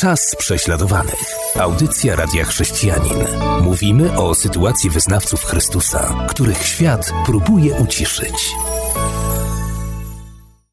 Czas prześladowanych. Audycja Radia Chrześcijanin. Mówimy o sytuacji wyznawców Chrystusa, których świat próbuje uciszyć.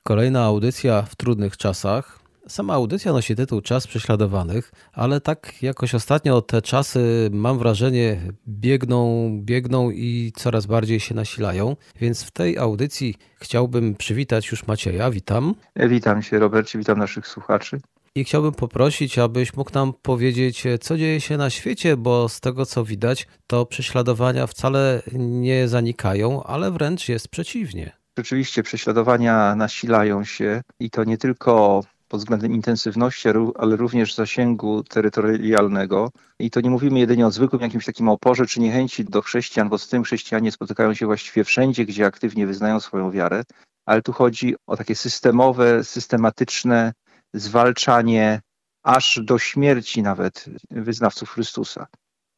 Kolejna audycja w trudnych czasach. Sama audycja nosi tytuł Czas prześladowanych, ale tak jakoś ostatnio te czasy, mam wrażenie, biegną, biegną i coraz bardziej się nasilają. Więc w tej audycji chciałbym przywitać już Macieja. Witam. Witam się, Robercie, witam naszych słuchaczy. I chciałbym poprosić, abyś mógł nam powiedzieć, co dzieje się na świecie, bo z tego co widać, to prześladowania wcale nie zanikają, ale wręcz jest przeciwnie. Rzeczywiście prześladowania nasilają się i to nie tylko pod względem intensywności, ale również zasięgu terytorialnego. I to nie mówimy jedynie o zwykłym jakimś takim oporze czy niechęci do chrześcijan, bo z tym chrześcijanie spotykają się właściwie wszędzie, gdzie aktywnie wyznają swoją wiarę, ale tu chodzi o takie systemowe, systematyczne zwalczanie aż do śmierci nawet wyznawców Chrystusa.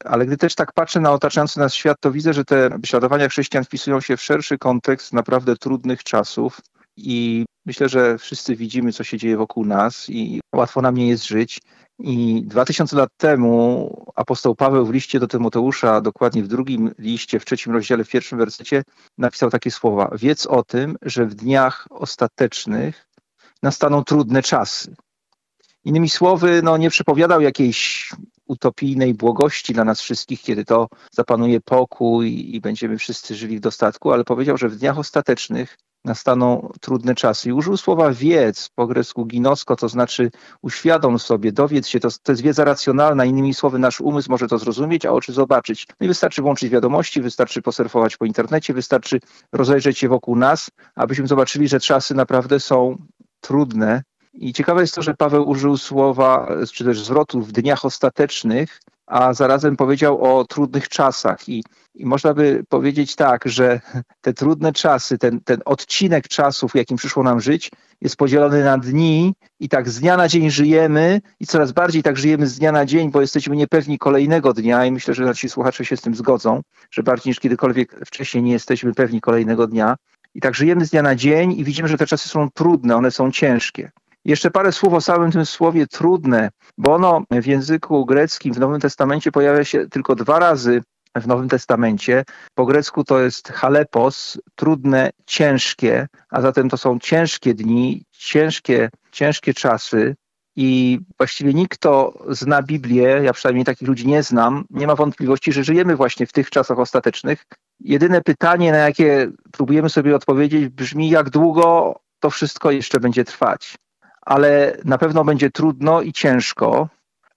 Ale gdy też tak patrzę na otaczający nas świat, to widzę, że te prześladowania chrześcijan wpisują się w szerszy kontekst naprawdę trudnych czasów i myślę, że wszyscy widzimy, co się dzieje wokół nas i łatwo nam nie jest żyć. I dwa tysiące lat temu apostoł Paweł w liście do Tymoteusza, dokładnie w drugim liście, w trzecim rozdziale, w pierwszym wersecie, napisał takie słowa. Wiedz o tym, że w dniach ostatecznych nastaną trudne czasy. Innymi słowy, no, nie przepowiadał jakiejś utopijnej błogości dla nas wszystkich, kiedy to zapanuje pokój i będziemy wszyscy żyli w dostatku, ale powiedział, że w dniach ostatecznych nastaną trudne czasy. I użył słowa wiedz, po grecku ginosko, to znaczy uświadom sobie, dowiedz się, to, to jest wiedza racjonalna, innymi słowy nasz umysł może to zrozumieć, a oczy zobaczyć. No i wystarczy włączyć wiadomości, wystarczy posurfować po internecie, wystarczy rozejrzeć się wokół nas, abyśmy zobaczyli, że czasy naprawdę są trudne. I ciekawe jest to, że Paweł użył słowa, czy też zwrotu w dniach ostatecznych, a zarazem powiedział o trudnych czasach. I, I, można by powiedzieć tak, że te trudne czasy, ten, ten odcinek czasów, jakim przyszło nam żyć, jest podzielony na dni i tak z dnia na dzień żyjemy i coraz bardziej tak żyjemy z dnia na dzień, bo jesteśmy niepewni kolejnego dnia i myślę, że nasi słuchacze się z tym zgodzą, że bardziej niż kiedykolwiek wcześniej nie jesteśmy pewni kolejnego dnia. I tak żyjemy z dnia na dzień i widzimy, że te czasy są trudne, one są ciężkie. Jeszcze parę słów o samym tym słowie trudne, bo ono w języku greckim w Nowym Testamencie pojawia się tylko dwa razy w Nowym Testamencie. Po grecku to jest halepos, trudne, ciężkie, a zatem to są ciężkie dni, ciężkie, ciężkie czasy. I właściwie nikt, kto zna Biblię, ja przynajmniej takich ludzi nie znam, nie ma wątpliwości, że żyjemy właśnie w tych czasach ostatecznych. Jedyne pytanie, na jakie próbujemy sobie odpowiedzieć, brzmi, jak długo to wszystko jeszcze będzie trwać. Ale na pewno będzie trudno i ciężko.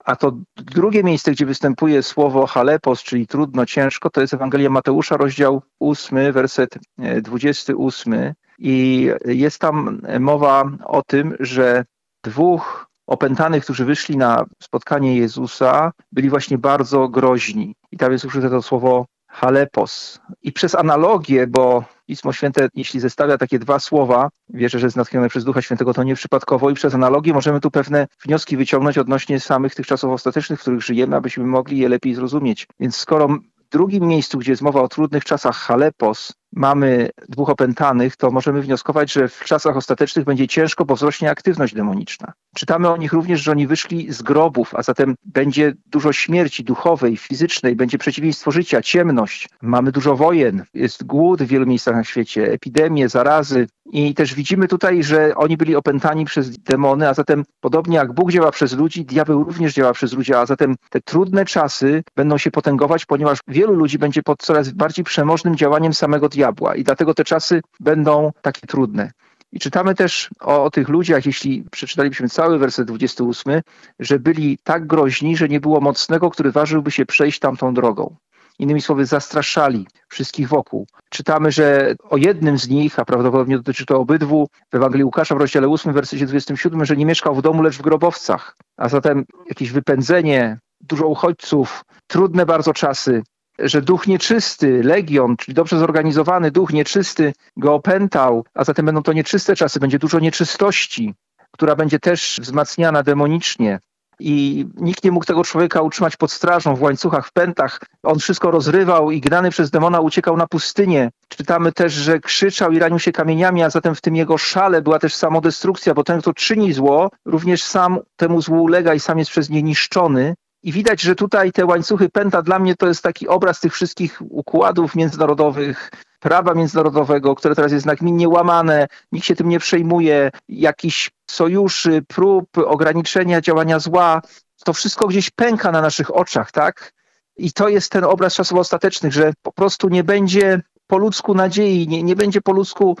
A to drugie miejsce, gdzie występuje słowo halepos, czyli trudno, ciężko, to jest Ewangelia Mateusza, rozdział 8, werset 28. I jest tam mowa o tym, że dwóch opętanych, którzy wyszli na spotkanie Jezusa, byli właśnie bardzo groźni. I tam jest użyte to słowo halepos. I przez analogię, bo Pismo Święte, jeśli zestawia takie dwa słowa, wierzę, że jest natchnione przez Ducha Świętego, to nieprzypadkowo i przez analogię możemy tu pewne wnioski wyciągnąć odnośnie samych tych czasów ostatecznych, w których żyjemy, abyśmy mogli je lepiej zrozumieć. Więc skoro w drugim miejscu, gdzie jest mowa o trudnych czasach halepos, mamy dwóch opętanych, to możemy wnioskować, że w czasach ostatecznych będzie ciężko, bo wzrośnie aktywność demoniczna. Czytamy o nich również, że oni wyszli z grobów, a zatem będzie dużo śmierci duchowej, fizycznej, będzie przeciwieństwo życia, ciemność. Mamy dużo wojen, jest głód w wielu miejscach na świecie, epidemie, zarazy. I też widzimy tutaj, że oni byli opętani przez demony, a zatem podobnie jak Bóg działa przez ludzi, diabeł również działa przez ludzi, a zatem te trudne czasy będą się potęgować, ponieważ wielu ludzi będzie pod coraz bardziej przemożnym działaniem samego diabła diabła i dlatego te czasy będą takie trudne. I czytamy też o, o, tych ludziach, jeśli przeczytalibyśmy cały werset 28, że byli tak groźni, że nie było mocnego, który ważyłby się przejść tamtą drogą. Innymi słowy, zastraszali wszystkich wokół. Czytamy, że o jednym z nich, a prawdopodobnie dotyczy to obydwu, w Ewangelii Łukasza w rozdziale 8, wersecie 27, że nie mieszkał w domu, lecz w grobowcach. A zatem jakieś wypędzenie, dużo uchodźców, trudne bardzo czasy, że duch nieczysty, legion, czyli dobrze zorganizowany duch nieczysty go opętał, a zatem będą to nieczyste czasy, będzie dużo nieczystości, która będzie też wzmacniana demonicznie. i nikt nie mógł tego człowieka utrzymać pod strażą, w łańcuchach, w pętach. On wszystko rozrywał i gnany przez demona uciekał na pustynię. Czytamy też, że krzyczał i ranił się kamieniami, a zatem w tym jego szale była też samodestrukcja, bo ten, kto czyni zło, również sam temu złu ulega i sam jest przez nie niszczony. I widać, że tutaj te łańcuchy pęta dla mnie to jest taki obraz tych wszystkich układów międzynarodowych, prawa międzynarodowego, które teraz jest nagminnie łamane, nikt się tym nie przejmuje, jakichś sojuszy, prób ograniczenia działania zła, to wszystko gdzieś pęka na naszych oczach, tak? I to jest ten obraz czasów ostatecznych, że po prostu nie będzie po ludzku nadziei, nie, nie będzie po ludzku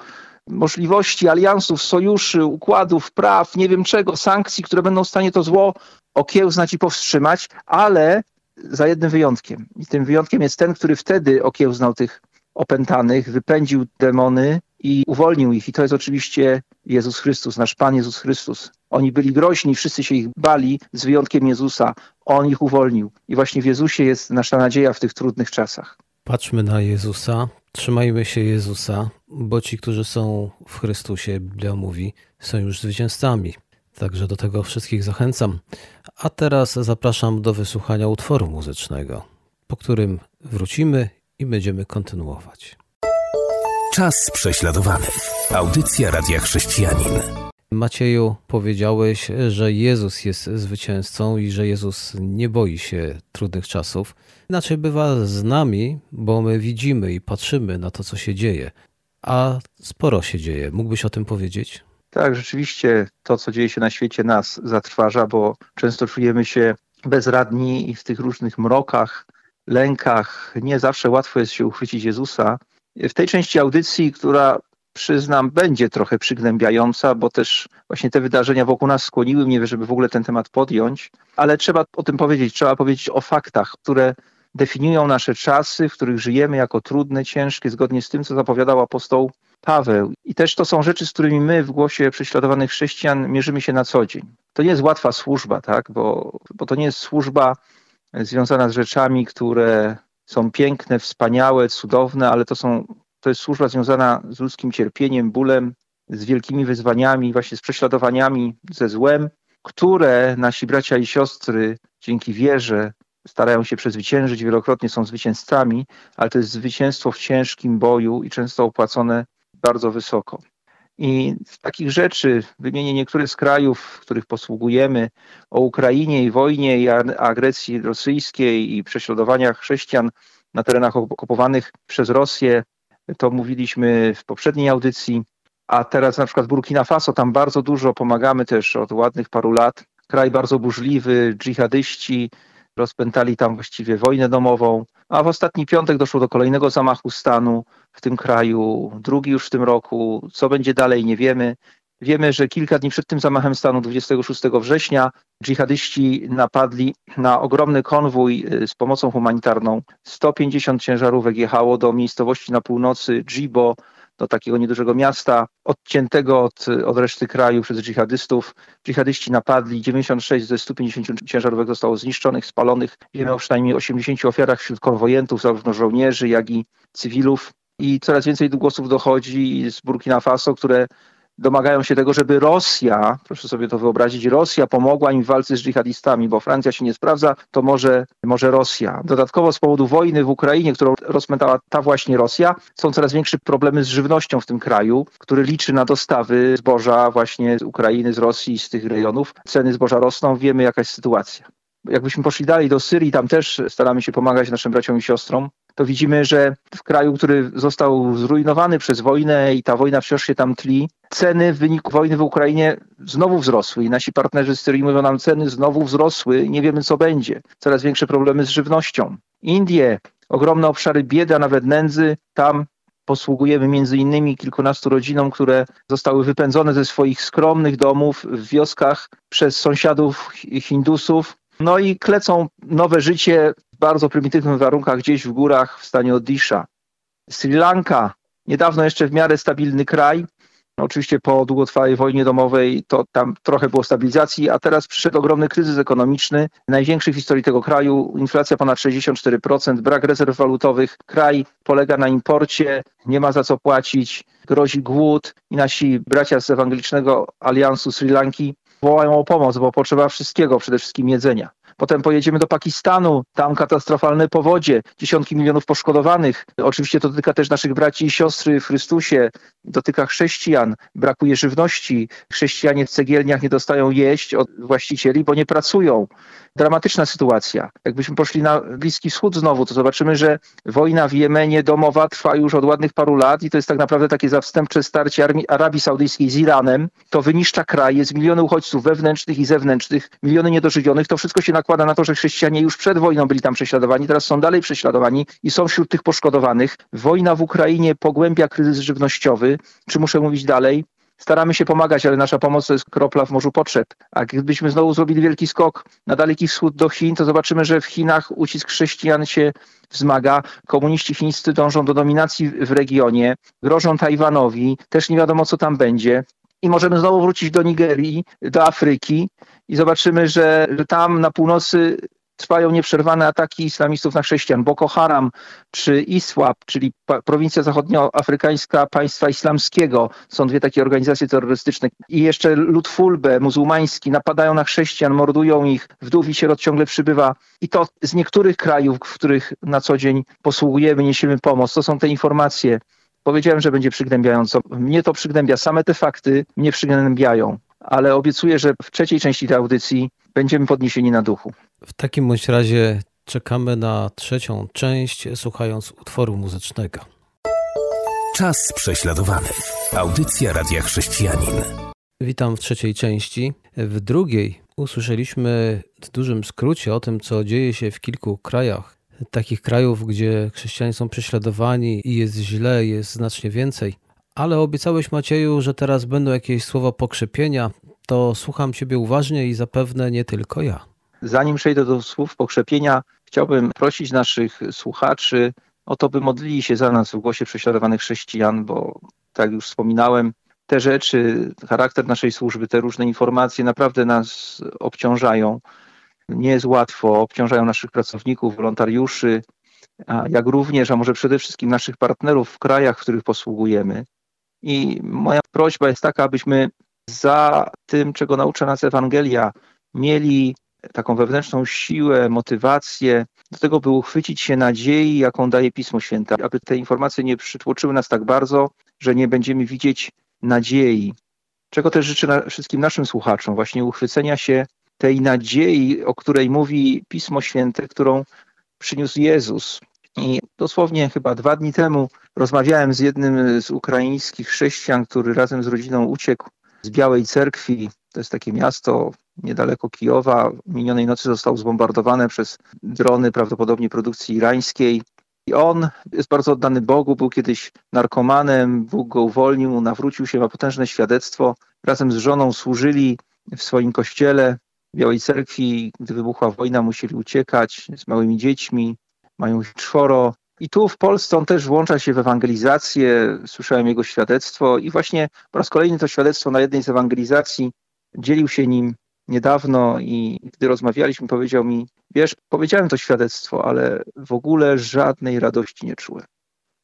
możliwości aliansów, sojuszy, układów, praw, nie wiem czego, sankcji, które będą w stanie to zło okiełznać i powstrzymać, ale za jednym wyjątkiem. I tym wyjątkiem jest ten, który wtedy okiełznał tych opętanych, wypędził demony i uwolnił ich. I to jest oczywiście Jezus Chrystus, nasz Pan Jezus Chrystus. Oni byli groźni, wszyscy się ich bali, z wyjątkiem Jezusa. On ich uwolnił. I właśnie w Jezusie jest nasza nadzieja w tych trudnych czasach. Patrzmy na Jezusa, trzymajmy się Jezusa, bo ci, którzy są w Chrystusie, Biblia mówi, są już zwycięzcami. Także do tego wszystkich zachęcam. A teraz zapraszam do wysłuchania utworu muzycznego, po którym wrócimy i będziemy kontynuować. Czas prześladowany. Audycja Radia Chrześcijanin. Macieju, powiedziałeś, że Jezus jest zwycięzcą i że Jezus nie boi się trudnych czasów. Inaczej bywa z nami, bo my widzimy i patrzymy na to, co się dzieje. A sporo się dzieje. Mógłbyś o tym powiedzieć? Tak, rzeczywiście to, co dzieje się na świecie, nas zatrważa, bo często czujemy się bezradni i w tych różnych mrokach, lękach. Nie zawsze łatwo jest się uchwycić Jezusa. W tej części audycji, która przyznam, będzie trochę przygnębiająca, bo też właśnie te wydarzenia wokół nas skłoniły mnie, żeby w ogóle ten temat podjąć, ale trzeba o tym powiedzieć, trzeba powiedzieć o faktach, które definiują nasze czasy, w których żyjemy jako trudne, ciężkie, zgodnie z tym, co zapowiadał apostoł Paweł. I też to są rzeczy, z którymi my w głosie prześladowanych chrześcijan mierzymy się na co dzień. To nie jest łatwa służba, tak? bo, bo to nie jest służba związana z rzeczami, które są piękne, wspaniałe, cudowne, ale to, są, to jest służba związana z ludzkim cierpieniem, bólem, z wielkimi wyzwaniami, właśnie z prześladowaniami, ze złem, które nasi bracia i siostry dzięki wierze starają się przezwyciężyć, wielokrotnie są zwycięzcami, ale to jest zwycięstwo w ciężkim boju i często opłacone bardzo wysoko. I z takich rzeczy wymienię niektóre z krajów, których posługujemy, o Ukrainie i wojnie i agresji rosyjskiej i prześladowaniach chrześcijan na terenach okupowanych przez Rosję. To mówiliśmy w poprzedniej audycji. A teraz na przykład Burkina Faso, tam bardzo dużo pomagamy też od ładnych paru lat. Kraj bardzo burzliwy, dżihadyści rozpętali tam właściwie wojnę domową. A w ostatni piątek doszło do kolejnego zamachu stanu w tym kraju, drugi już w tym roku. Co będzie dalej, nie wiemy. Wiemy, że kilka dni przed tym zamachem stanu, 26 września, dżihadyści napadli na ogromny konwój y, z pomocą humanitarną. 150 ciężarówek jechało do miejscowości na północy Djibo, do takiego niedużego miasta, odciętego od, od reszty kraju przez dżihadystów. Dżihadyści napadli, 96 ze 150 ciężarówek zostało zniszczonych, spalonych. Wiemy o przynajmniej 80 ofiarach wśród konwojentów, zarówno żołnierzy, jak i cywilów. I coraz więcej głosów dochodzi z Burkina Faso, które domagają się tego, żeby Rosja, proszę sobie to wyobrazić, Rosja pomogła im w walce z dżihadistami, bo Francja się nie sprawdza, to może, może Rosja. Dodatkowo z powodu wojny w Ukrainie, którą rozpętała ta właśnie Rosja, są coraz większe problemy z żywnością w tym kraju, który liczy na dostawy zboża właśnie z Ukrainy, z Rosji, z tych rejonów. Ceny zboża rosną, wiemy jaka jest sytuacja. Jakbyśmy poszli dalej do Syrii, tam też staramy się pomagać naszym braciom i siostrom to widzimy, że w kraju, który został zrujnowany przez wojnę i ta wojna wciąż się tam tli, ceny w wyniku wojny w Ukrainie znowu wzrosły i nasi partnerzy z Syrii mówią nam, ceny znowu wzrosły, nie wiemy co będzie. Coraz większe problemy z żywnością. Indie, ogromne obszary biedy, a nawet nędzy, tam posługujemy między innymi kilkunastu rodzinom, które zostały wypędzone ze swoich skromnych domów w wioskach przez sąsiadów Hindusów, no i klecą nowe życie w bardzo prymitywnych warunkach gdzieś w górach w stanie Odisha. Sri Lanka, niedawno jeszcze w miarę stabilny kraj, no oczywiście po długotrwałej wojnie domowej to tam trochę było stabilizacji, a teraz przyszedł ogromny kryzys ekonomiczny, największy w historii tego kraju, inflacja ponad 64%, brak rezerw walutowych, kraj polega na imporcie, nie ma za co płacić, grozi głód i nasi bracia z Ewangelicznego Aliansu Sri Lanki wołają o pomoc, bo potrzeba wszystkiego, przede wszystkim jedzenia. Potem pojedziemy do Pakistanu, tam katastrofalne powodzie, dziesiątki milionów poszkodowanych. Oczywiście to dotyka też naszych braci i siostry w Chrystusie, dotyka chrześcijan, brakuje żywności. Chrześcijanie w cegielniach nie dostają jeść od właścicieli, bo nie pracują. Dramatyczna sytuacja. Jakbyśmy poszli na Bliski Wschód znowu, to zobaczymy, że wojna w Jemenie domowa trwa już od ładnych paru lat i to jest tak naprawdę takie zastępcze starcie Armii, Arabii Saudyjskiej z Iranem. To wyniszcza kraj, jest miliony uchodźców wewnętrznych i zewnętrznych, miliony niedożywionych. To wszystko się nakłada na to, że chrześcijanie już przed wojną byli tam prześladowani, teraz są dalej prześladowani i są wśród tych poszkodowanych. Wojna w Ukrainie pogłębia kryzys żywnościowy. Czy muszę mówić dalej? staramy się pomagać, ale nasza pomoc to jest kropla w morzu potrzeb. A gdybyśmy znowu zrobili wielki skok na Daleki Wschód do Chin, to zobaczymy, że w Chinach ucisk chrześcijan się wzmaga. Komuniści chińscy dążą do dominacji w regionie, grożą Tajwanowi, też nie wiadomo co tam będzie. I możemy znowu wrócić do Nigerii, do Afryki i zobaczymy, że, że tam na północy trwają nieprzerwane ataki islamistów na chrześcijan. Boko Haram czy ISWAP, czyli prowincja zachodnioafrykańska państwa islamskiego, są dwie takie organizacje terrorystyczne. I jeszcze lud Fulbe, muzułmański, napadają na chrześcijan, mordują ich, wdów i sierot ciągle przybywa. I to z niektórych krajów, w których na co dzień posługujemy, niesiemy pomoc. To są te informacje. Powiedziałem, że będzie przygnębiająco. Mnie to przygnębia. Same te fakty mnie przygnębiają ale obiecuję, że w trzeciej części tej audycji będziemy podniesieni na duchu. W takim bądź razie czekamy na trzecią część, słuchając utworu muzycznego. Czas prześladowany. Audycja Radia Chrześcijanin. Witam w trzeciej części. W drugiej usłyszeliśmy w dużym skrócie o tym, co dzieje się w kilku krajach. Takich krajów, gdzie chrześcijanie są prześladowani i jest źle, jest znacznie więcej. Ale obiecałeś Macieju, że teraz będą jakieś słowa pokrzepienia. To słucham Ciebie uważnie i zapewne nie tylko ja. Zanim przejdę do słów pokrzepienia, chciałbym prosić naszych słuchaczy o to, by modlili się za nas w głosie prześladowanych chrześcijan, bo tak już wspominałem, te rzeczy, charakter naszej służby, te różne informacje naprawdę nas obciążają. Nie jest łatwo, obciążają naszych pracowników, wolontariuszy, jak również, a może przede wszystkim naszych partnerów w krajach, w których posługujemy. I moja prośba jest taka, abyśmy za tym, czego naucza nas Ewangelia, mieli taką wewnętrzną siłę, motywację do tego, by uchwycić się nadziei, jaką daje Pismo Święte, aby te informacje nie przytłoczyły nas tak bardzo, że nie będziemy widzieć nadziei. Czego też życzę wszystkim naszym słuchaczom, właśnie uchwycenia się tej nadziei, o której mówi Pismo Święte, którą przyniósł Jezus. I dosłownie chyba dwa dni temu rozmawiałem z jednym z ukraińskich chrześcijan, który razem z rodziną uciekł z Białej Cerkwi. To jest takie miasto niedaleko Kijowa. Minionej nocy zostało zbombardowane przez drony prawdopodobnie produkcji irańskiej. I on jest bardzo oddany Bogu, był kiedyś narkomanem, Bóg go uwolnił, nawrócił się, ma potężne świadectwo. Razem z żoną służyli w swoim kościele Białej Cerkwi. Gdy wybuchła wojna, musieli uciekać z małymi dziećmi mają ich czworo. I tu w Polsce on też włącza się w ewangelizację. Słyszałem jego świadectwo i właśnie po raz kolejny to świadectwo na jednej z ewangelizacji dzielił się nim niedawno i gdy rozmawialiśmy, powiedział mi, wiesz, powiedziałem to świadectwo, ale w ogóle żadnej radości nie czułem.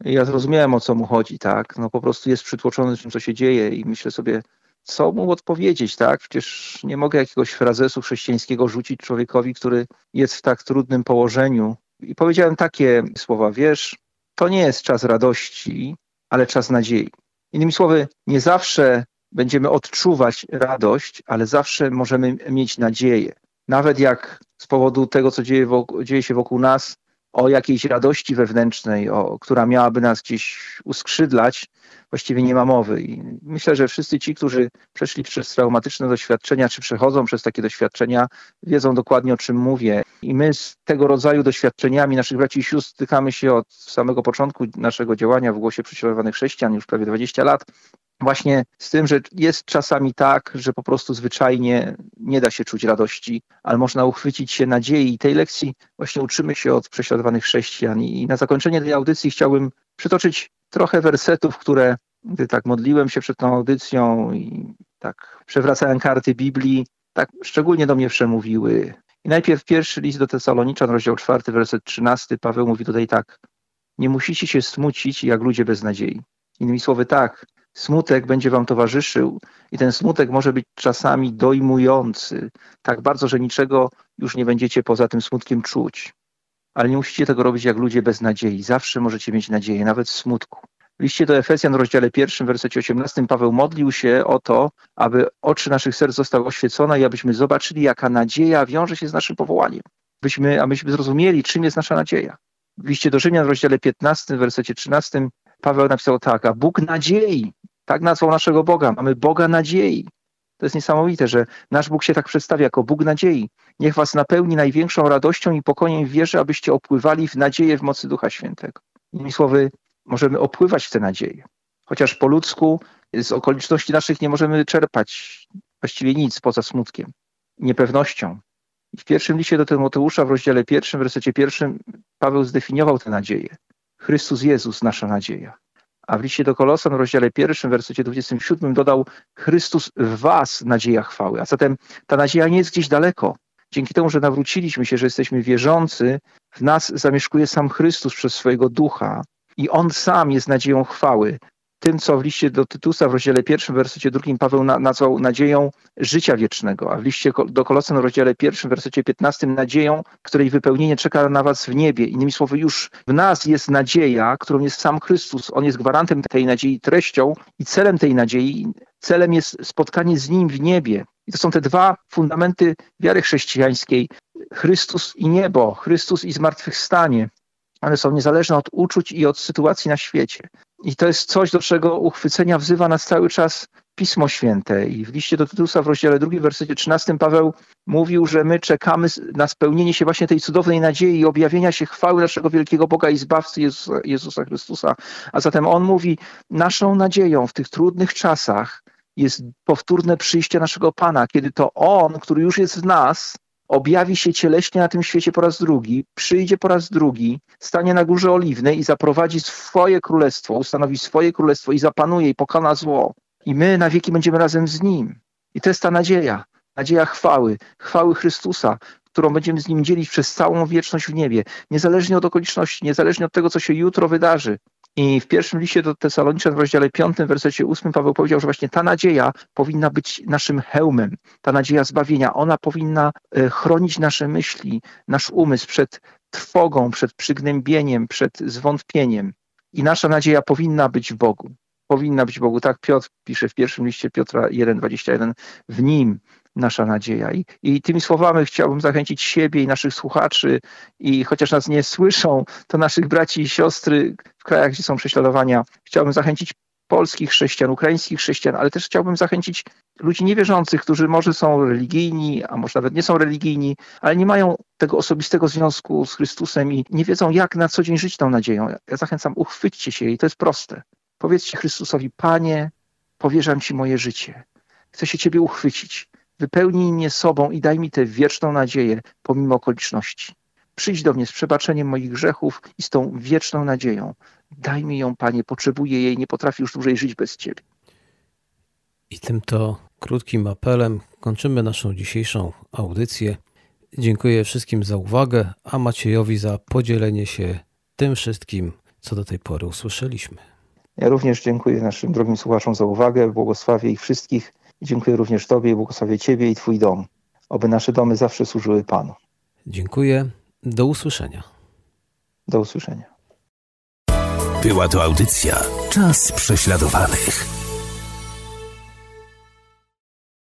I ja zrozumiałem, o co mu chodzi, tak? No po prostu jest przytłoczony tym, co się dzieje i myślę sobie, co mu odpowiedzieć, tak? Przecież nie mogę jakiegoś frazesu chrześcijańskiego rzucić człowiekowi, który jest w tak trudnym położeniu, i powiedziałem takie słowa, wiesz, to nie jest czas radości, ale czas nadziei. Innymi słowy, nie zawsze będziemy odczuwać radość, ale zawsze możemy mieć nadzieję. Nawet jak z powodu tego, co dzieje, wokół, dzieje się wokół nas, o jakiejś radości wewnętrznej, o, która miałaby nas gdzieś uskrzydlać, właściwie nie ma mowy. I myślę, że wszyscy ci, którzy przeszli przez traumatyczne doświadczenia, czy przechodzą przez takie doświadczenia, wiedzą dokładnie o czym mówię. I my z tego rodzaju doświadczeniami naszych braci i sióstr stykamy się od samego początku naszego działania w Głosie Prześladowanych Chrześcijan, już prawie 20 lat. Właśnie z tym, że jest czasami tak, że po prostu zwyczajnie nie da się czuć radości, ale można uchwycić się nadziei. I tej lekcji właśnie uczymy się od prześladowanych chrześcijan. I na zakończenie tej audycji chciałbym przytoczyć trochę wersetów, które, gdy tak modliłem się przed tą audycją i tak przewracałem karty Biblii, tak szczególnie do mnie przemówiły. I najpierw pierwszy list do Tesaloniczan, rozdział czwarty, werset trzynasty, Paweł mówi tutaj tak. Nie musicie się smucić jak ludzie bez nadziei. Innymi słowy tak, Smutek będzie wam towarzyszył i ten smutek może być czasami dojmujący, tak bardzo, że niczego już nie będziecie poza tym smutkiem czuć. Ale nie musicie tego robić jak ludzie bez nadziei. Zawsze możecie mieć nadzieję, nawet w smutku. W liście do Efezjan, rozdziale pierwszym, wersecie 18, Paweł modlił się o to, aby oczy naszych serc zostały oświecone i abyśmy zobaczyli, jaka nadzieja wiąże się z naszym powołaniem. Byśmy, abyśmy zrozumieli, czym jest nasza nadzieja. W liście do Rzymian, rozdziale 15, wersecie 13, Paweł napisał tak, a Bóg nadziei, tak nazwał naszego Boga, mamy Boga nadziei. To jest niesamowite, że nasz Bóg się tak przedstawia jako Bóg nadziei. Niech was napełni największą radością i pokojem w wierze, abyście opływali w nadzieję w mocy Ducha Świętego. Innymi słowy, możemy opływać w tę nadzieję. Chociaż po ludzku z okoliczności naszych nie możemy czerpać właściwie nic poza smutkiem, niepewnością. I w pierwszym liście do Tymoteusza w rozdziale pierwszym, w wersecie pierwszym Paweł zdefiniował tę nadzieję. Chrystus Jezus, nasza nadzieja. A w liście do Kolosan w rozdziale pierwszym, wersecie 27 dodał Chrystus w was nadzieja chwały. A zatem ta nadzieja nie jest gdzieś daleko. Dzięki temu, że nawróciliśmy się, że jesteśmy wierzący, w nas zamieszkuje sam Chrystus przez swojego ducha i On sam jest nadzieją chwały. Tym, co w liście do Tytusa w rozdziale pierwszym, w wersecie drugim Paweł nazwał nadzieją życia wiecznego, a w liście do Kolosan w rozdziale pierwszym, w wersecie 15 nadzieją, której wypełnienie czeka na was w niebie. Innymi słowy, już w nas jest nadzieja, którą jest sam Chrystus. On jest gwarantem tej nadziei, treścią i celem tej nadziei. Celem jest spotkanie z Nim w niebie. I to są te dwa fundamenty wiary chrześcijańskiej. Chrystus i niebo, Chrystus i zmartwychwstanie. One są niezależne od uczuć i od sytuacji na świecie. I to jest coś, do czego uchwycenia wzywa nas cały czas Pismo Święte. I w liście do Tytusa w rozdziale 2, wersecie 13 Paweł mówił, że my czekamy na spełnienie się właśnie tej cudownej nadziei i objawienia się chwały naszego wielkiego Boga i Zbawcy Jezusa, Jezusa Chrystusa. A zatem On mówi, naszą nadzieją w tych trudnych czasach jest powtórne przyjście naszego Pana, kiedy to On, który już jest w nas, objawi się cieleśnie na tym świecie po raz drugi, przyjdzie po raz drugi, stanie na górze oliwnej i zaprowadzi swoje królestwo, ustanowi swoje królestwo i zapanuje i pokona zło. I my na wieki będziemy razem z Nim. I to jest ta nadzieja, nadzieja chwały, chwały Chrystusa, którą będziemy z Nim dzielić przez całą wieczność w niebie, niezależnie od okoliczności, niezależnie od tego, co się jutro wydarzy. I w pierwszym liście do Tesaloniczan w rozdziale 5, w wersecie 8 Paweł powiedział, że właśnie ta nadzieja powinna być naszym hełmem, ta nadzieja zbawienia. Ona powinna e, chronić nasze myśli, nasz umysł przed trwogą, przed przygnębieniem, przed zwątpieniem. I nasza nadzieja powinna być w Bogu. Powinna być w Bogu. Tak Piotr pisze w pierwszym liście Piotra 1,21. W Nim nasza nadzieja. I, I tymi słowami chciałbym zachęcić siebie i naszych słuchaczy, i chociaż nas nie słyszą, to naszych braci i siostry krajach, gdzie są prześladowania, chciałbym zachęcić polskich chrześcijan, ukraińskich chrześcijan, ale też chciałbym zachęcić ludzi niewierzących, którzy może są religijni, a może nawet nie są religijni, ale nie mają tego osobistego związku z Chrystusem i nie wiedzą, jak na co dzień żyć tą nadzieją. Ja zachęcam, uchwyćcie się jej, to jest proste. Powiedzcie Chrystusowi, Panie, powierzam Ci moje życie. Chcę się Ciebie uchwycić. Wypełnij mnie sobą i daj mi tę wieczną nadzieję pomimo okoliczności. Przyjdź do mnie z przebaczeniem moich grzechów i z tą wieczną nadzieją. Daj mi ją, Panie, potrzebuję jej, nie potrafię już dłużej żyć bez Ciebie. I tym to krótkim apelem kończymy naszą dzisiejszą audycję. Dziękuję wszystkim za uwagę, a Maciejowi za podzielenie się tym wszystkim, co do tej pory usłyszeliśmy. Ja również dziękuję naszym drogim słuchaczom za uwagę, błogosławię ich wszystkich Dziękuję również Tobie błogosławię Ciebie i Twój dom. Oby nasze domy zawsze służyły Panu. Dziękuję. Do usłyszenia. Do usłyszenia. Była to audycja Czas prześladowanych.